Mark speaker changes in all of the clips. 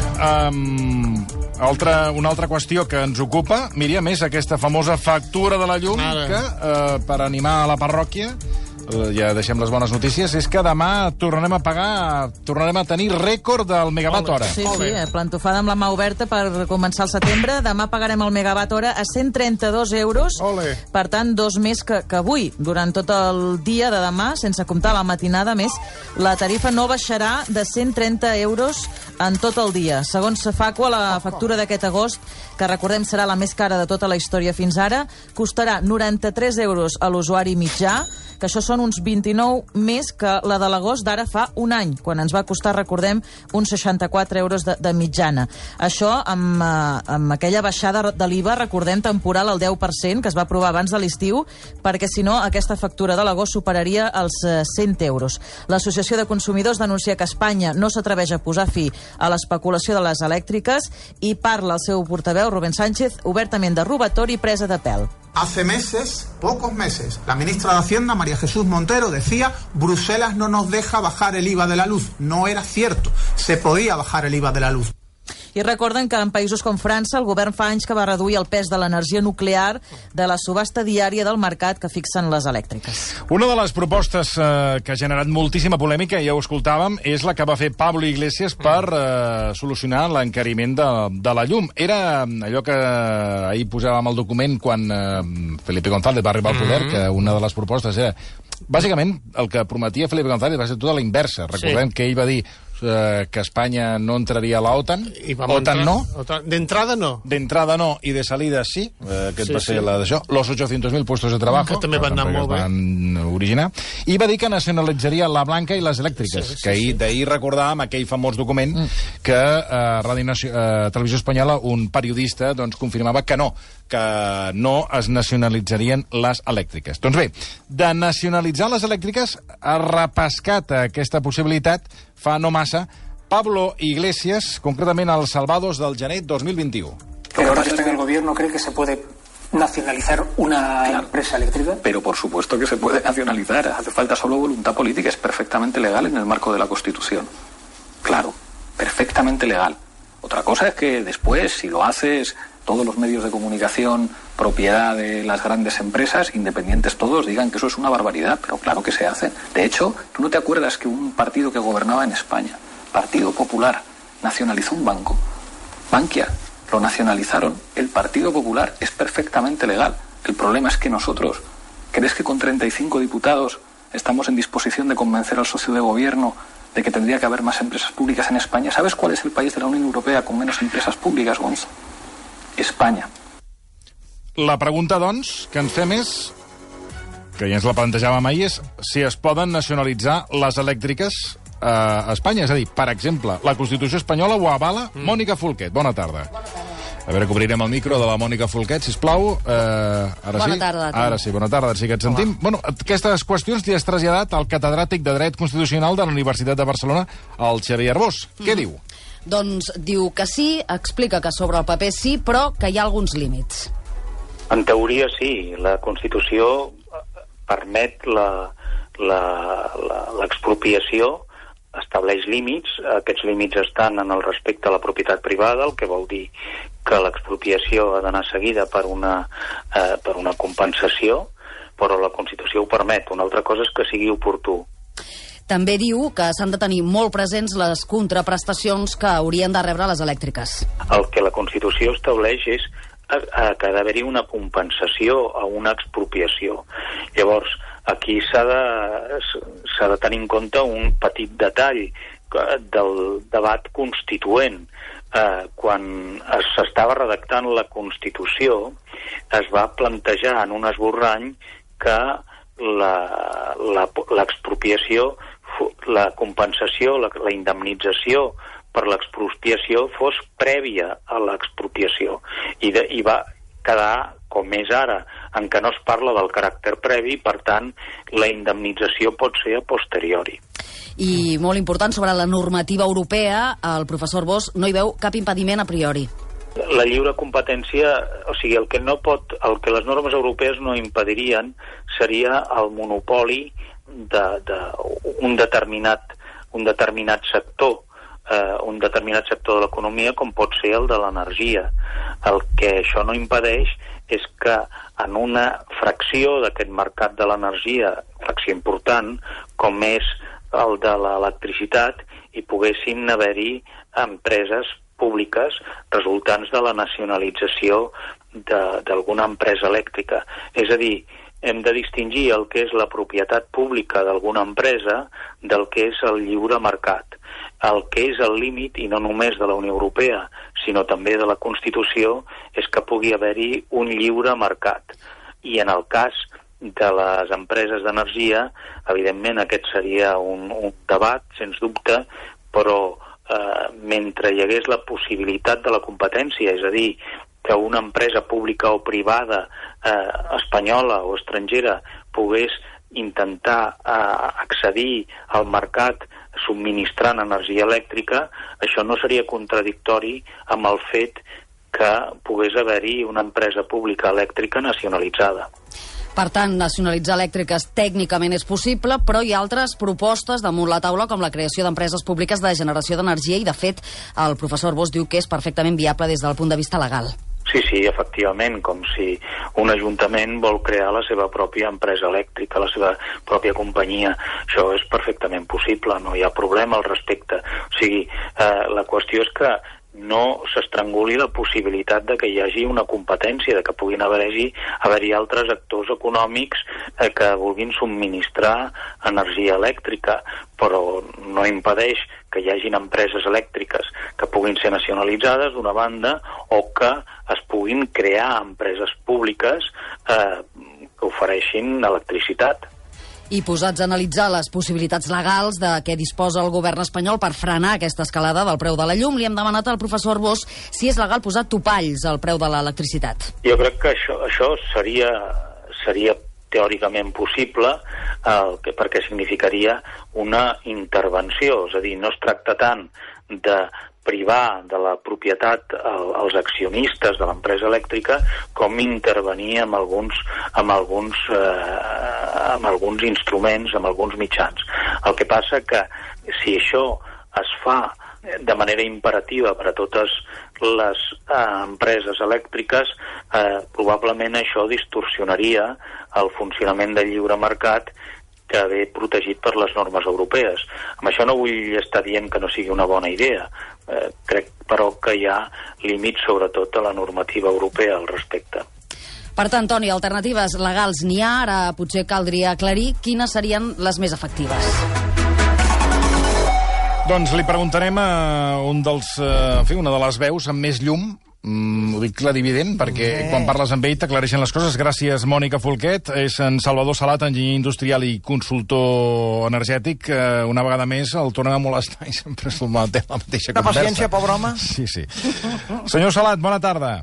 Speaker 1: um, altra, una altra qüestió que ens ocupa, Míriam, és aquesta famosa factura de la llum
Speaker 2: Ara.
Speaker 1: que, uh, per animar a la parròquia, ja deixem les bones notícies, és que demà tornarem a pagar, tornarem a tenir rècord del megawatt hora.
Speaker 3: Sí, sí, eh, plantofada amb la mà oberta per començar el setembre. Demà pagarem el megawatt hora a 132 euros.
Speaker 2: Ole.
Speaker 3: Per tant, dos més que, que avui. Durant tot el dia de demà, sense comptar la matinada, a més, la tarifa no baixarà de 130 euros en tot el dia. Segons Safacua, la factura d'aquest agost, que recordem serà la més cara de tota la història fins ara, costarà 93 euros a l'usuari mitjà, que això són uns 29 més que la de l'agost d'ara fa un any, quan ens va costar, recordem, uns 64 euros de, de mitjana. Això amb, eh, amb aquella baixada de l'IVA, recordem, temporal al 10%, que es va aprovar abans de l'estiu, perquè si no aquesta factura de l'agost superaria els eh, 100 euros. L'Associació de Consumidors denuncia que Espanya no s'atreveix a posar fi a l'especulació de les elèctriques i parla el seu portaveu, Rubén Sánchez, obertament de robatori i presa de pèl.
Speaker 4: Hace meses, pocos meses, la ministra de Hacienda, María Jesús Montero, decía Bruselas no nos deja bajar el IVA de la luz. No era cierto, se podía bajar el IVA de la luz.
Speaker 3: I recorden que en països com França el govern fa anys que va reduir el pes de l'energia nuclear de la subhasta diària del mercat que fixen les elèctriques.
Speaker 1: Una de les propostes eh, que ha generat moltíssima polèmica, ja ho escoltàvem, és la que va fer Pablo Iglesias per eh, solucionar l'encariment de, de la llum. Era allò que ahir posàvem al document quan eh, Felipe González va arribar al poder, que una de les propostes era... Bàsicament, el que prometia Felipe González va ser tota la inversa. Recordem sí. que ell va dir eh, que Espanya no entraria a la OTAN. No,
Speaker 2: OTAN- D'entrada no.
Speaker 1: D'entrada no, i de salida sí, eh, aquest
Speaker 2: Sí,
Speaker 1: sí, va ser
Speaker 2: sí.
Speaker 1: la d'això. Los 800.000 puestos de trabajo.
Speaker 2: Que també van anar molt bé.
Speaker 1: van originar. I va dir que nacionalitzaria la blanca i les elèctriques,
Speaker 2: Sí, sí,
Speaker 1: que ahir, d'ahir recordàvem aquell famós document que a Ràdio Nacio eh, Televisió Espanyola un periodista doncs, confirmava que no, que no es nacionalitzarien les elèctriques. Doncs bé, de nacionalitzar les elèctriques ha repescat aquesta possibilitat fa no massa Pablo Iglesias, concretament als Salvados del gener 2021.
Speaker 5: Pero ahora que está en el gobierno, ¿cree que se puede nacionalizar una empresa eléctrica?
Speaker 6: Pero por supuesto que se puede nacionalizar. Hace falta solo voluntad política. Es perfectamente legal en el marco de la Constitución. Claro, perfectamente legal. Otra cosa es que después, si lo haces, todos los medios de comunicación, propiedad de las grandes empresas, independientes todos, digan que eso es una barbaridad. Pero claro que se hace. De hecho, ¿tú no te acuerdas que un partido que gobernaba en España, Partido Popular, nacionalizó un banco? Bankia, lo nacionalizaron. El Partido Popular es perfectamente legal. El problema es que nosotros, ¿crees que con 35 diputados estamos en disposición de convencer al socio de gobierno de que tendría que haber más empresas públicas en España? ¿Sabes cuál es el país de la Unión Europea con menos empresas públicas, Gonzo? España.
Speaker 1: La pregunta, doncs, que ens fem és, que ja ens la plantejàvem ahir, és si es poden nacionalitzar les elèctriques eh, a Espanya. És a dir, per exemple, la Constitució espanyola ho avala mm. Mònica Folquet. Bona tarda. A veure que obrirem el micro de la Mònica Folquet, sisplau. Eh, ara
Speaker 7: Bona
Speaker 1: sí?
Speaker 7: tarda.
Speaker 1: Ara sí, bona tarda, ara sí que et sentim. Bueno, aquestes qüestions li has traslladat al catedràtic de Dret Constitucional de la Universitat de Barcelona, el Xavier Arbós. Mm. Què diu?
Speaker 7: Doncs diu que sí, explica que sobre el paper sí, però que hi ha alguns límits.
Speaker 8: En teoria sí, la Constitució eh, permet l'expropiació, estableix límits, aquests límits estan en el respecte a la propietat privada, el que vol dir que l'expropiació ha d'anar seguida per una, eh, per una compensació, però la Constitució ho permet. Una altra cosa és que sigui oportú.
Speaker 7: També diu que s'han de tenir molt presents les contraprestacions que haurien de rebre les elèctriques.
Speaker 8: El que la Constitució estableix és eh, eh, que ha d'haver-hi una compensació a una expropiació. Llavors, aquí s'ha de, de tenir en compte un petit detall del debat constituent. Eh, quan es- s'estava redactant la Constitució, es va plantejar en un esborrany que l'expropiació, la compensació, la, la indemnització per l'expropiació fos prèvia a l'expropiació i, de, i va quedar com és ara, en què no es parla del caràcter previ, per tant, la indemnització pot ser a posteriori.
Speaker 7: I molt important, sobre la normativa europea, el professor Bosch no hi veu cap impediment a priori.
Speaker 8: La lliure competència, o sigui, el que no pot, el que les normes europees no impedirien seria el monopoli de, de un determinat un determinat sector eh, un determinat sector de l'economia com pot ser el de l'energia. El que això no impedeix és que en una fracció d'aquest mercat de l'energia, fracció important, com és el de l'electricitat, hi poguessin haver-hi empreses públiques resultants de la nacionalització d'alguna empresa elèctrica. És a dir, hem de distingir el que és la propietat pública d'alguna empresa del que és el lliure mercat. El que és el límit, i no només de la Unió Europea, sinó també de la Constitució, és que pugui haver-hi un lliure mercat. I en el cas de les empreses d'energia, evidentment aquest seria un, un debat, sens dubte, però eh, mentre hi hagués la possibilitat de la competència, és a dir, que una empresa pública o privada eh, espanyola o estrangera pogués intentar eh, accedir al mercat subministrant energia elèctrica, això no seria contradictori amb el fet que pogués haver-hi una empresa pública elèctrica nacionalitzada.
Speaker 7: Per tant, nacionalitzar elèctriques tècnicament és possible, però hi ha altres propostes damunt la taula, com la creació d'empreses públiques de generació d'energia, i de fet el professor Bosch diu que és perfectament viable des del punt de vista legal.
Speaker 8: Sí, sí, efectivament, com si un ajuntament vol crear la seva pròpia empresa elèctrica, la seva pròpia companyia. Això és perfectament possible, no hi ha problema al respecte. O sigui, eh, la qüestió és que no s'estranguli la possibilitat de que hi hagi una competència, de que puguin haver-hi haver, altres actors econòmics eh, que vulguin subministrar energia elèctrica, però no impedeix que hi hagin empreses elèctriques que puguin ser nacionalitzades d'una banda o que es puguin crear empreses públiques eh, que ofereixin electricitat
Speaker 7: i posats a analitzar les possibilitats legals de què disposa el govern espanyol per frenar aquesta escalada del preu de la llum, li hem demanat al professor Bosch si és legal posar topalls al preu de l'electricitat.
Speaker 8: Jo crec que això, això seria, seria teòricament possible eh, que, perquè significaria una intervenció, és a dir, no es tracta tant de privar de la propietat als accionistes de l'empresa elèctrica com intervenir amb alguns, amb alguns, eh, amb alguns instruments, amb alguns mitjans. El que passa que si això es fa de manera imperativa per a totes les eh, empreses elèctriques, eh, probablement això distorsionaria el funcionament del lliure mercat que ve protegit per les normes europees. Amb això no vull estar dient que no sigui una bona idea. Eh, crec, però, que hi ha límits, sobretot, a la normativa europea al respecte.
Speaker 7: Per tant, Toni, alternatives legals n'hi ha, ara potser caldria aclarir quines serien les més efectives.
Speaker 1: Doncs li preguntarem a un dels, eh, en fi, una de les veus amb més llum Mm, ho dic clarivident, perquè eh. quan parles amb ell t'aclareixen les coses. Gràcies, Mònica Folquet. És en Salvador Salat, enginyer industrial i consultor energètic. Eh, una vegada més el tornem a molestar i sempre és la mateixa
Speaker 2: Una
Speaker 1: conversa.
Speaker 2: paciència, pobre home.
Speaker 1: Sí, sí. Senyor Salat, bona tarda.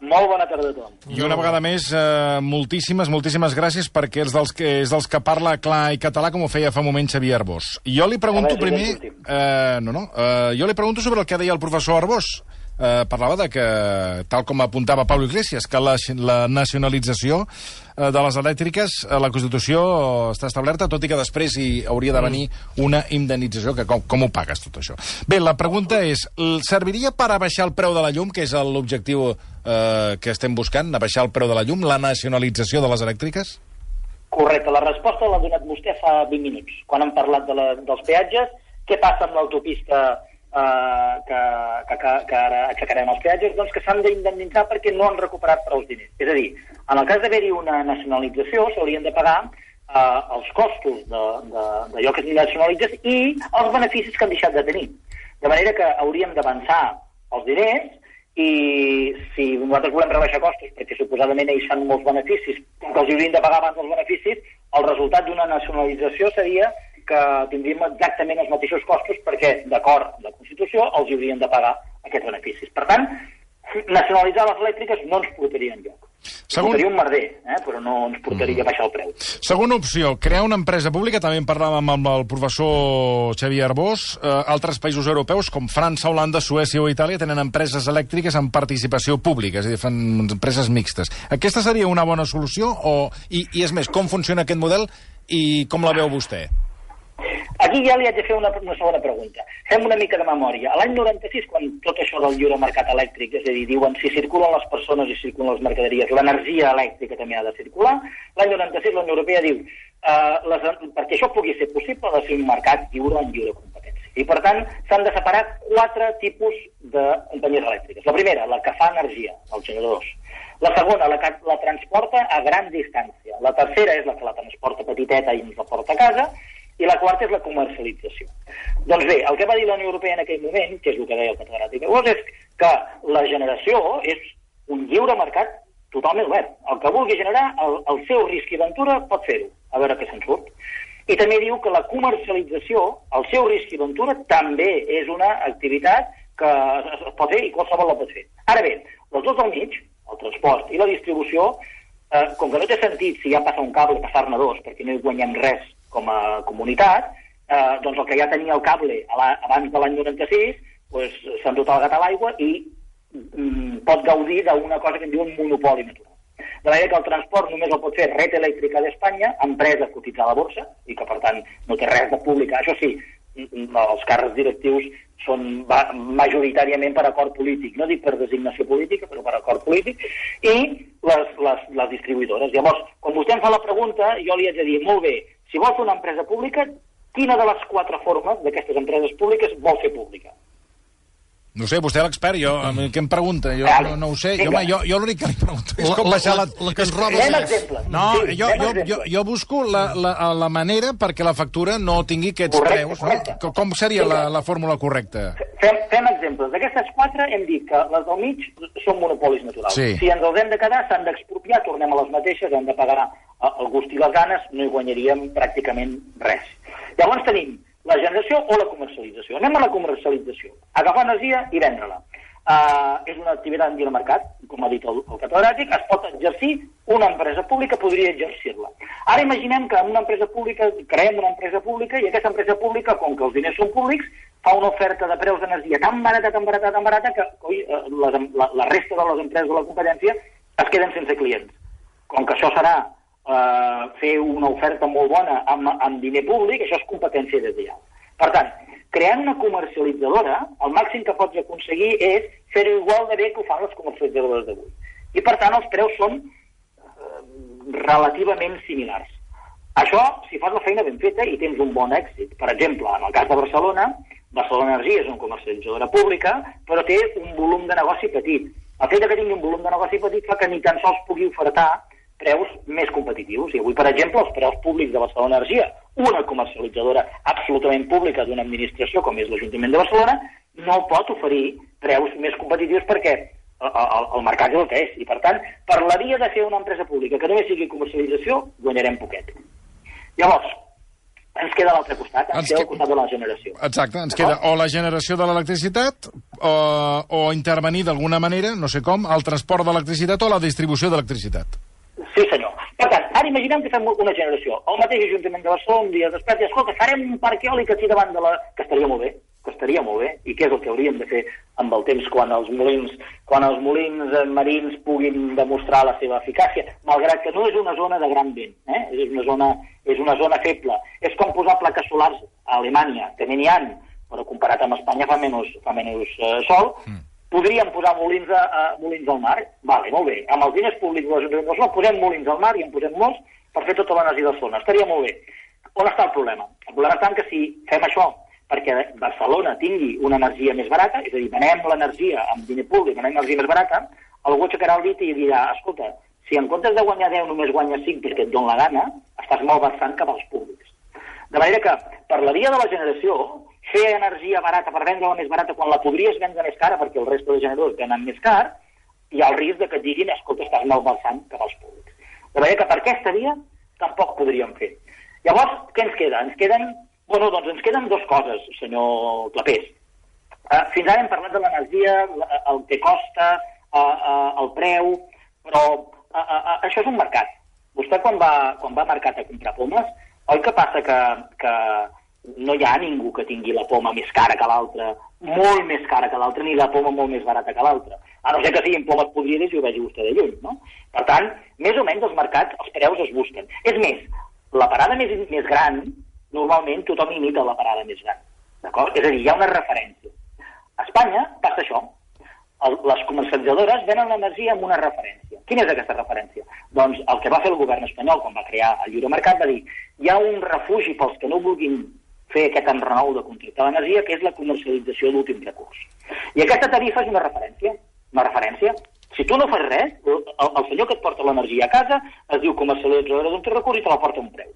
Speaker 5: Molt bona tarda a tothom.
Speaker 1: I una vegada més, eh, moltíssimes, moltíssimes gràcies perquè és dels, que, és dels que parla clar i català com ho feia fa un moment Xavier Arbós. Jo li pregunto
Speaker 5: veure,
Speaker 1: primer... Eh, no, no. Eh, jo li pregunto sobre el que deia el professor Arbós eh, parlava de que, tal com apuntava Pablo Iglesias, que la, la nacionalització eh, de les elèctriques, eh, la Constitució està establerta, tot i que després hi hauria de venir una indemnització, que com, com ho pagues tot això? Bé, la pregunta és, serviria per abaixar el preu de la llum, que és l'objectiu eh, que estem buscant, abaixar el preu de la llum, la nacionalització de les elèctriques?
Speaker 5: Correcte, la resposta l'ha donat vostè fa 20 minuts, quan hem parlat de la, dels peatges. Què passa amb l'autopista eh, que, que, que, ara aixecarem els peatges? Doncs que s'han d'indemnitzar perquè no han recuperat prou diners. És a dir, en el cas d'haver-hi una nacionalització s'haurien de pagar eh, els costos d'allò que es nacionalitza i els beneficis que han deixat de tenir. De manera que hauríem d'avançar els diners i si nosaltres volem rebaixar costos, perquè suposadament ells fan molts beneficis, que els haurien de pagar abans els beneficis, el resultat d'una nacionalització seria que tindríem exactament els mateixos costos perquè, d'acord la Constitució, els haurien de pagar aquests beneficis. Per tant, nacionalitzar les elèctriques no ens portaria enlloc. Segon... Portaria un merder, eh? però no ens portaria a baixar el preu.
Speaker 1: Segona opció, crear una empresa pública, també en parlàvem amb el professor Xavier Arbós, eh, altres països europeus com França, Holanda, Suècia o Itàlia tenen empreses elèctriques amb participació pública, és a dir, fan empreses mixtes. Aquesta seria una bona solució? O... I, I és més, com funciona aquest model i com la veu vostè?
Speaker 5: Aquí ja li haig de fer una, una segona pregunta. Fem una mica de memòria. L'any 96, quan tot això del lliure mercat elèctric, és a dir, diuen si circulen les persones i circulen les mercaderies, l'energia elèctrica també ha de circular, l'any 96 la Unió Europea diu eh, les, perquè això pugui ser possible ha de ser un mercat lliure en lliure competència. I, per tant, s'han de separar quatre tipus de companyies elèctriques. La primera, la que fa energia, els generadors. La segona, la que la transporta a gran distància. La tercera és la que la transporta petiteta i ens la porta a casa. I la quarta és la comercialització. Doncs bé, el que va dir la Unió Europea en aquell moment, que és el que deia el catedràtic Gos, és que la generació és un lliure mercat totalment obert. El que vulgui generar, el, el seu risc i ventura pot fer-ho, a veure què se'n surt. I també diu que la comercialització, el seu risc i ventura, també és una activitat que es pot fer i qualsevol la pot fer. Ara bé, els dos del mig, el transport i la distribució, eh, com que no té sentit si ja passa un cable passar-ne dos, perquè no hi guanyem res com a comunitat, eh, doncs el que ja tenia el cable abans de l'any 96 pues, s'ha endut el gat a l'aigua i mm, pot gaudir d'una cosa que en diuen monopoli natural. De manera que el transport només el pot fer Red Elèctrica d'Espanya, empresa cotitzada a la borsa, i que per tant no té res de pública. Això sí, els càrrecs directius són majoritàriament per acord polític, no dic per designació política, però per acord polític, i les, les, les distribuïdores. Llavors, quan vostè em fa la pregunta, jo li haig de dir, molt bé, si vol fer una empresa pública, quina de les quatre formes d'aquestes empreses públiques vol fer pública?
Speaker 1: No sé, vostè l'expert, jo, què em pregunta? Jo no, no ho sé. Jo, home, jo, jo l'únic que li pregunto és com baixar la...
Speaker 2: La, la que ens roba...
Speaker 5: Fem exemples.
Speaker 1: No,
Speaker 5: Sí,
Speaker 1: jo, jo, jo, jo busco la, la, la manera perquè la factura no tingui aquests
Speaker 5: Correcte,
Speaker 1: preus.
Speaker 5: correcte.
Speaker 1: No? Com seria la, la fórmula correcta?
Speaker 5: Fem, fem exemples. D'aquestes quatre hem dit que les del mig són monopolis naturals.
Speaker 1: Sí.
Speaker 5: Si ens els hem de quedar, s'han d'expropiar, tornem a les mateixes, hem de pagar eh, el gust i les ganes, no hi guanyaríem pràcticament res. Llavors tenim la generació o la comercialització. Anem a la comercialització. Agafar energia i vendre-la. Uh, és una activitat en mercat, com ha dit el, el catedràtic, es pot exercir, una empresa pública podria exercir-la. Ara imaginem que una empresa pública, creem una empresa pública i aquesta empresa pública, com que els diners són públics, fa una oferta de preus d'energia tan barata, tan barata, tan barata, que oi, eh, les, la, la resta de les empreses de la competència es queden sense clients. Com que això serà eh, fer una oferta molt bona amb, amb diner públic, això és competència deslleial. Per tant, creant una comercialitzadora, el màxim que pots aconseguir és fer-ho igual de bé que ho fan les comercialitzadores d'avui. I per tant els preus són eh, relativament similars. Això, si fas la feina ben feta i tens un bon èxit. Per exemple, en el cas de Barcelona, Barcelona Energia és una comercialitzadora pública, però té un volum de negoci petit. El fet de que tingui un volum de negoci petit fa que ni tan sols pugui ofertar preus més competitius. I avui, per exemple, els preus públics de Barcelona Energia, una comercialitzadora absolutament pública d'una administració com és l'Ajuntament de Barcelona, no pot oferir preus més competitius perquè el, el, el mercat és el que és. I, per tant, per la via de fer una empresa pública que només sigui comercialització, guanyarem poquet. Llavors, ens queda a l'altre costat, ens,
Speaker 1: Ens
Speaker 5: queda
Speaker 1: que-
Speaker 5: al costat de la generació.
Speaker 1: Exacte, ens queda o la generació de l'electricitat o, o intervenir d'alguna manera, no sé com, al transport d'electricitat o la distribució d'electricitat.
Speaker 5: Sí, senyor. Per tant, ara imaginem que fem una generació. El mateix Ajuntament de Barcelona un dia després i escolta, farem un parc eòlic aquí davant de la... que estaria molt bé, que estaria molt bé, i què és el que hauríem de fer amb el temps quan els molins, quan els molins eh, marins puguin demostrar la seva eficàcia, malgrat que no és una zona de gran vent, eh? és, una zona, és una zona feble. És com posar plaques solars a Alemanya, que n'hi ha, però comparat amb Espanya fa menys, fa menys eh, sol, mm. Podríem posar molins, a, a, molins al mar? Vale, molt bé. Amb els diners públics de l'Ajuntament de Barcelona posem molins al mar i en posem molts per fer tota l'energia de zona. Estaria molt bé. On està el problema? El problema està que si fem això perquè Barcelona tingui una energia més barata, és a dir, venem l'energia amb diner públic, venem l'energia més barata, algú aixecarà el dit i dirà, escolta, si en comptes de guanyar 10 només guanyes 5 perquè et dona la gana, estàs malversant cap als públics. De manera que, per la via de la generació, fer energia barata per vendre-la més barata quan la podries vendre més cara perquè el resta de generadors venen més car, hi ha el risc de que et diguin, escolta, estàs malversant cap als públics. De manera que per aquesta via tampoc podríem fer. Llavors, què ens queda? Ens queden, bueno, doncs ens queden dues coses, senyor Clapés. Uh, fins ara hem parlat de l'energia, el que costa, uh, uh, el preu, però uh, uh, uh, això és un mercat. Vostè quan va, quan va a mercat a comprar pomes, oi que passa que, que no hi ha ningú que tingui la poma més cara que l'altra, molt més cara que l'altra, ni la poma molt més barata que l'altra. A no ser que siguin pomes podrides i ho vegi vostè de lluny, no? Per tant, més o menys els mercats, els preus es busquen. És més, la parada més, més gran normalment tothom imita la parada més gran. D'acord? És a dir, hi ha una referència. A Espanya passa això. El, les comercialitzadores venen l'energia amb una referència. Quina és aquesta referència? Doncs el que va fer el govern espanyol quan va crear el lliure mercat va dir hi ha un refugi pels que no vulguin fer aquest enrenou de contractar l'energia, que és la comercialització d'últim recurs. I aquesta tarifa és una referència. Una referència. Si tu no fas res, el, el senyor que et porta l'energia a casa es diu comercialitzadora d'últim recurs i te la porta a un preu.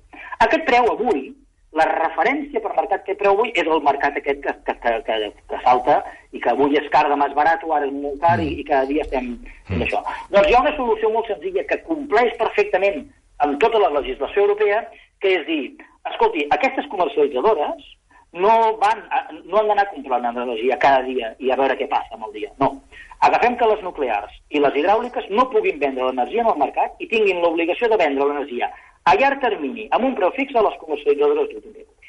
Speaker 5: Aquest preu avui la referència per mercat que preu avui és el mercat aquest que, que, que, que, que salta i que avui és car, demà és barat, o ara és molt car i, i cada dia estem mm. això. Doncs hi ha una solució molt senzilla que compleix perfectament amb tota la legislació europea, que és dir, escolti, aquestes comercialitzadores no, van, no han d'anar comprant energia cada dia i a veure què passa amb el dia. No. Agafem que les nuclears i les hidràuliques no puguin vendre l'energia en el mercat i tinguin l'obligació de vendre l'energia a llarg termini, amb un preu fix a les comercialitzadores recurs.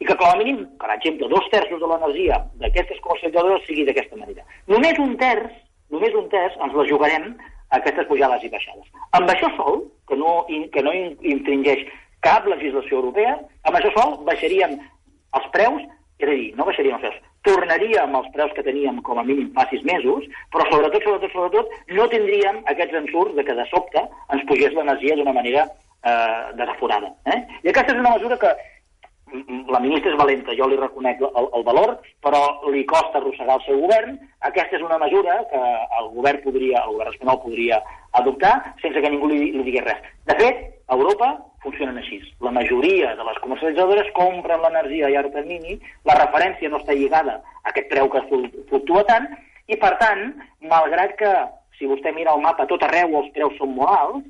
Speaker 5: I que, com a mínim, per exemple, dos terços de l'energia d'aquestes comercialitzadores sigui d'aquesta manera. Només un terç, només un terç, ens la jugarem a aquestes pujades i baixades. Amb això sol, que no, que no infringeix cap legislació europea, amb això sol baixaríem els preus, és a dir, no baixaríem els preus, tornaríem als preus que teníem com a mínim fa sis mesos, però sobretot, sobretot, sobretot, no tindríem aquests ensurts de que de sobte ens pugés l'energia d'una manera eh, desaforada. Eh? I aquesta és una mesura que la ministra és valenta, jo li reconec el, el valor, però li costa arrossegar el seu govern. Aquesta és una mesura que el govern podria, el govern espanyol podria adoptar sense que ningú li, li digués res. De fet, a Europa funcionen així. La majoria de les comercialitzadores compren l'energia a llarg termini, la referència no està lligada a aquest preu que fluctua tant, i per tant, malgrat que si vostè mira el mapa tot arreu els preus són molt alts,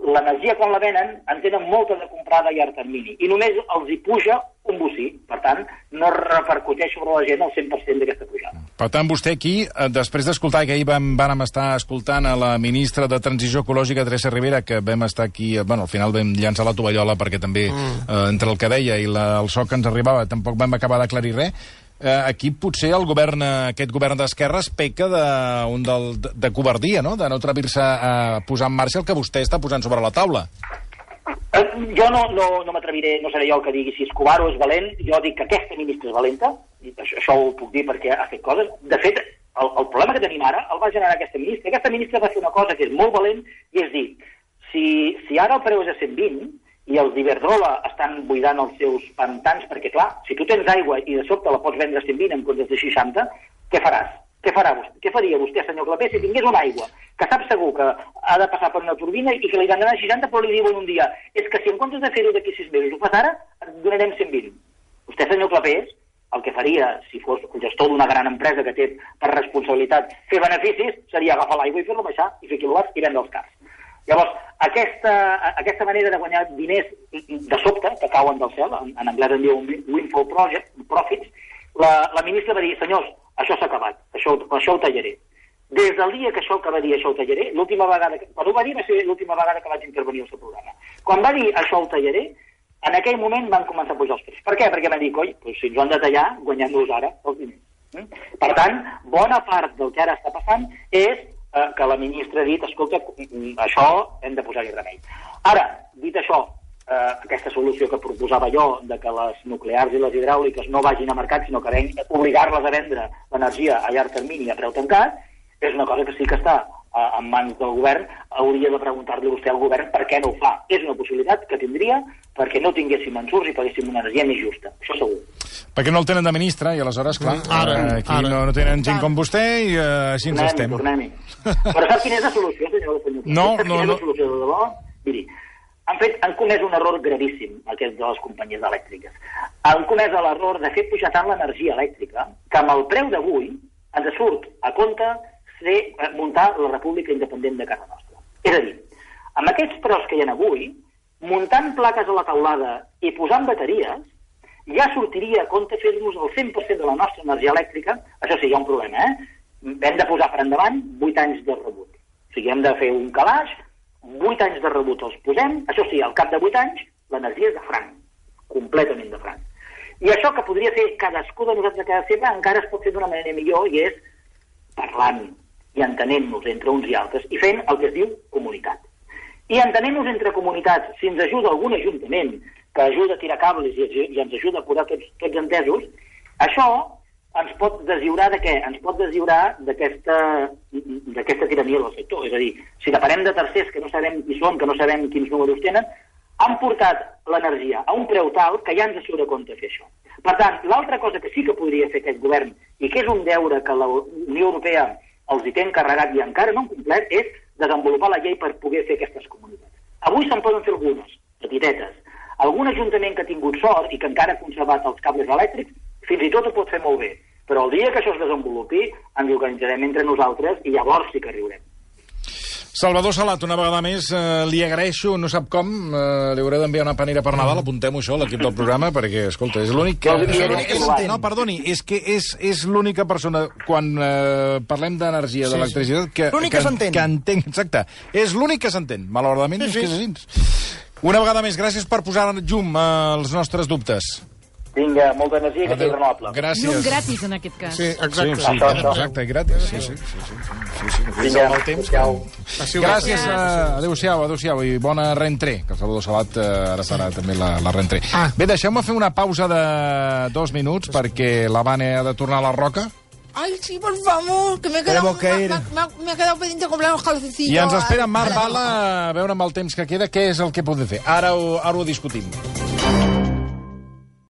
Speaker 5: l'energia quan la venen en tenen molta de comprada a llarg termini i només els hi puja un bocí. Per tant, no repercuteix sobre la gent el 100% d'aquesta pujada.
Speaker 1: Per tant, vostè aquí, eh, després d'escoltar, que ahir vam, vam estar escoltant a la ministra de Transició Ecològica, Teresa Rivera, que vam estar aquí, eh, bueno, al final vam llançar la tovallola perquè també, mm. eh, entre el que deia i la, el so que ens arribava, tampoc vam acabar d'aclarir res, eh, aquí potser el govern, aquest govern d'esquerres peca de, un del, de, covardia, no? de no atrevir-se a posar en marxa el que vostè està posant sobre la taula.
Speaker 5: Eh, jo no, no, no m'atreviré, no seré jo el que digui si és covard o és valent, jo dic que aquesta ministra és valenta, això, això ho puc dir perquè ha fet coses. De fet, el, el problema que tenim ara el va generar aquesta ministra. Aquesta ministra va fer una cosa que és molt valent, i és dir, si, si ara el preu és a 120, i els d'Iberdrola estan buidant els seus pantans, perquè clar, si tu tens aigua i de sobte la pots vendre a 120 en comptes de 60, què faràs? Què farà vostè? Què faria vostè, senyor Clapé, si tingués una aigua que sap segur que ha de passar per una turbina i que li van a 60, però li diuen un dia és que si en comptes de fer-ho d'aquí 6 mesos ho fas ara, et donarem 120. Vostè, senyor Clapés, el que faria, si fos el gestor d'una gran empresa que té per responsabilitat fer beneficis, seria agafar l'aigua i fer-lo baixar i fer quilowatts i vendre els cars. Llavors, aquesta, aquesta manera de guanyar diners de sobte, que cauen del cel, en, en anglès en diu windfall project, profits, la, la ministra va dir, senyors, això s'ha acabat, això, això ho tallaré. Des del dia que això que va dir això ho tallaré, l'última vegada, que, quan ho va dir va ser l'última vegada que vaig intervenir al seu programa. Quan va dir això ho tallaré, en aquell moment van començar a pujar els preus. Per què? Perquè van dir, coi, doncs si ens ho han de tallar, guanyem-nos ara els diners. Mm? Per tant, bona part del que ara està passant és eh, que la ministra ha dit, escolta, això hem de posar-hi remei. Ara, dit això, eh, aquesta solució que proposava jo, de que les nuclears i les hidràuliques no vagin a mercat, sinó que obligar-les a vendre l'energia a llarg termini a preu tancat, és una cosa que sí que està eh, en mans del govern, hauria de preguntar-li vostè al govern per què no ho fa. És una possibilitat que tindria perquè no tinguéssim ensurts i paguéssim una energia més justa. Això segur.
Speaker 1: Perquè no el tenen de ministre i aleshores, clar, mm, ara, eh, aquí ara. No, no tenen gent com vostè i uh, així ens estem.
Speaker 5: Tornem-hi. Però sap quina és la solució, senyor? senyor?
Speaker 1: No, no, no.
Speaker 5: és la solució de debò? Miri, han, fet, han comès un error gravíssim, aquests de les companyies elèctriques. Han comès l'error de fer pujar tant l'energia elèctrica que amb el preu d'avui ens surt a compte eh, muntar la república independent de casa nostra. És a dir, amb aquests preus que hi ha avui, muntant plaques a la taulada i posant bateries, ja sortiria a compte fer-nos el 100% de la nostra energia elèctrica, això sí, hi ha un problema, eh? Hem de posar per endavant 8 anys de rebut. O sigui, hem de fer un calaix, 8 anys de rebut els posem, això sí, al cap de 8 anys, l'energia és de franc, completament de franc. I això que podria fer cadascú de nosaltres a cada seva encara es pot fer d'una manera millor i és parlant, i entenent-nos entre uns i altres i fent el que es diu comunitat. I entenent-nos entre comunitats, si ens ajuda algun ajuntament, que ajuda a tirar cables i, i ens ajuda a posar tots, tots entesos, això ens pot deslliurar de què? Ens pot deslliurar d'aquesta tirania del sector. És a dir, si depenem de tercers que no sabem qui són, que no sabem quins números tenen, han portat l'energia a un preu tal que ja ens surt a compte fer això. Per tant, l'altra cosa que sí que podria fer aquest govern, i que és un deure que la Unió Europea els hi té encarregat i encara no han complert, és desenvolupar la llei per poder fer aquestes comunitats. Avui se'n poden fer algunes, petitetes. Algun ajuntament que ha tingut sort i que encara ha conservat els cables elèctrics, fins i tot ho pot fer molt bé. Però el dia que això es desenvolupi, ens organitzarem entre nosaltres i llavors sí que riurem.
Speaker 1: Salvador Salat, una vegada més, eh, li agraeixo, no sap com, eh, li hauré d'enviar una panera per Nadal, apuntem-ho això, l'equip del programa, perquè, escolta, és l'únic que...
Speaker 5: No,
Speaker 1: és que perdoni, és que és, és l'única persona, quan eh, parlem d'energia,
Speaker 2: Sí,
Speaker 1: d'electricitat, que,
Speaker 2: L'únic que s'entén.
Speaker 1: Que entenc, exacte. És l'únic que s'entén, malauradament,
Speaker 2: Sí,
Speaker 1: és
Speaker 2: sí.
Speaker 1: que és així. Una vegada més, gràcies per posar llum als nostres dubtes.
Speaker 5: Vinga, molta energia que sigui renovable.
Speaker 1: Gràcies.
Speaker 9: Llum gratis, en aquest cas.
Speaker 2: Sí,
Speaker 1: Sí,
Speaker 2: exacte.
Speaker 1: sí,
Speaker 5: Això, això.
Speaker 1: exacte, i gratis. Sí, sí, sí, sí, sí, sí. sí.
Speaker 5: Vinga,
Speaker 1: temps,
Speaker 5: adéu.
Speaker 1: Gràcies, uh, adéu-siau, adéu-siau, i bona rentré, que el Salvador Salat uh, ara serà també la, la rentré.
Speaker 2: Ah.
Speaker 1: Bé, deixeu-me fer una pausa de dos minuts perquè la Vane ha de tornar a la roca
Speaker 10: Ay, sí, por favor, que me he quedado,
Speaker 2: Tenemos que ir.
Speaker 10: me, me- me he quedado pendiente de comprar los calcetines.
Speaker 1: i ens espera Marc Bala a veure amb el temps que queda què és el que podem fer. Ara ho, ara ho discutim.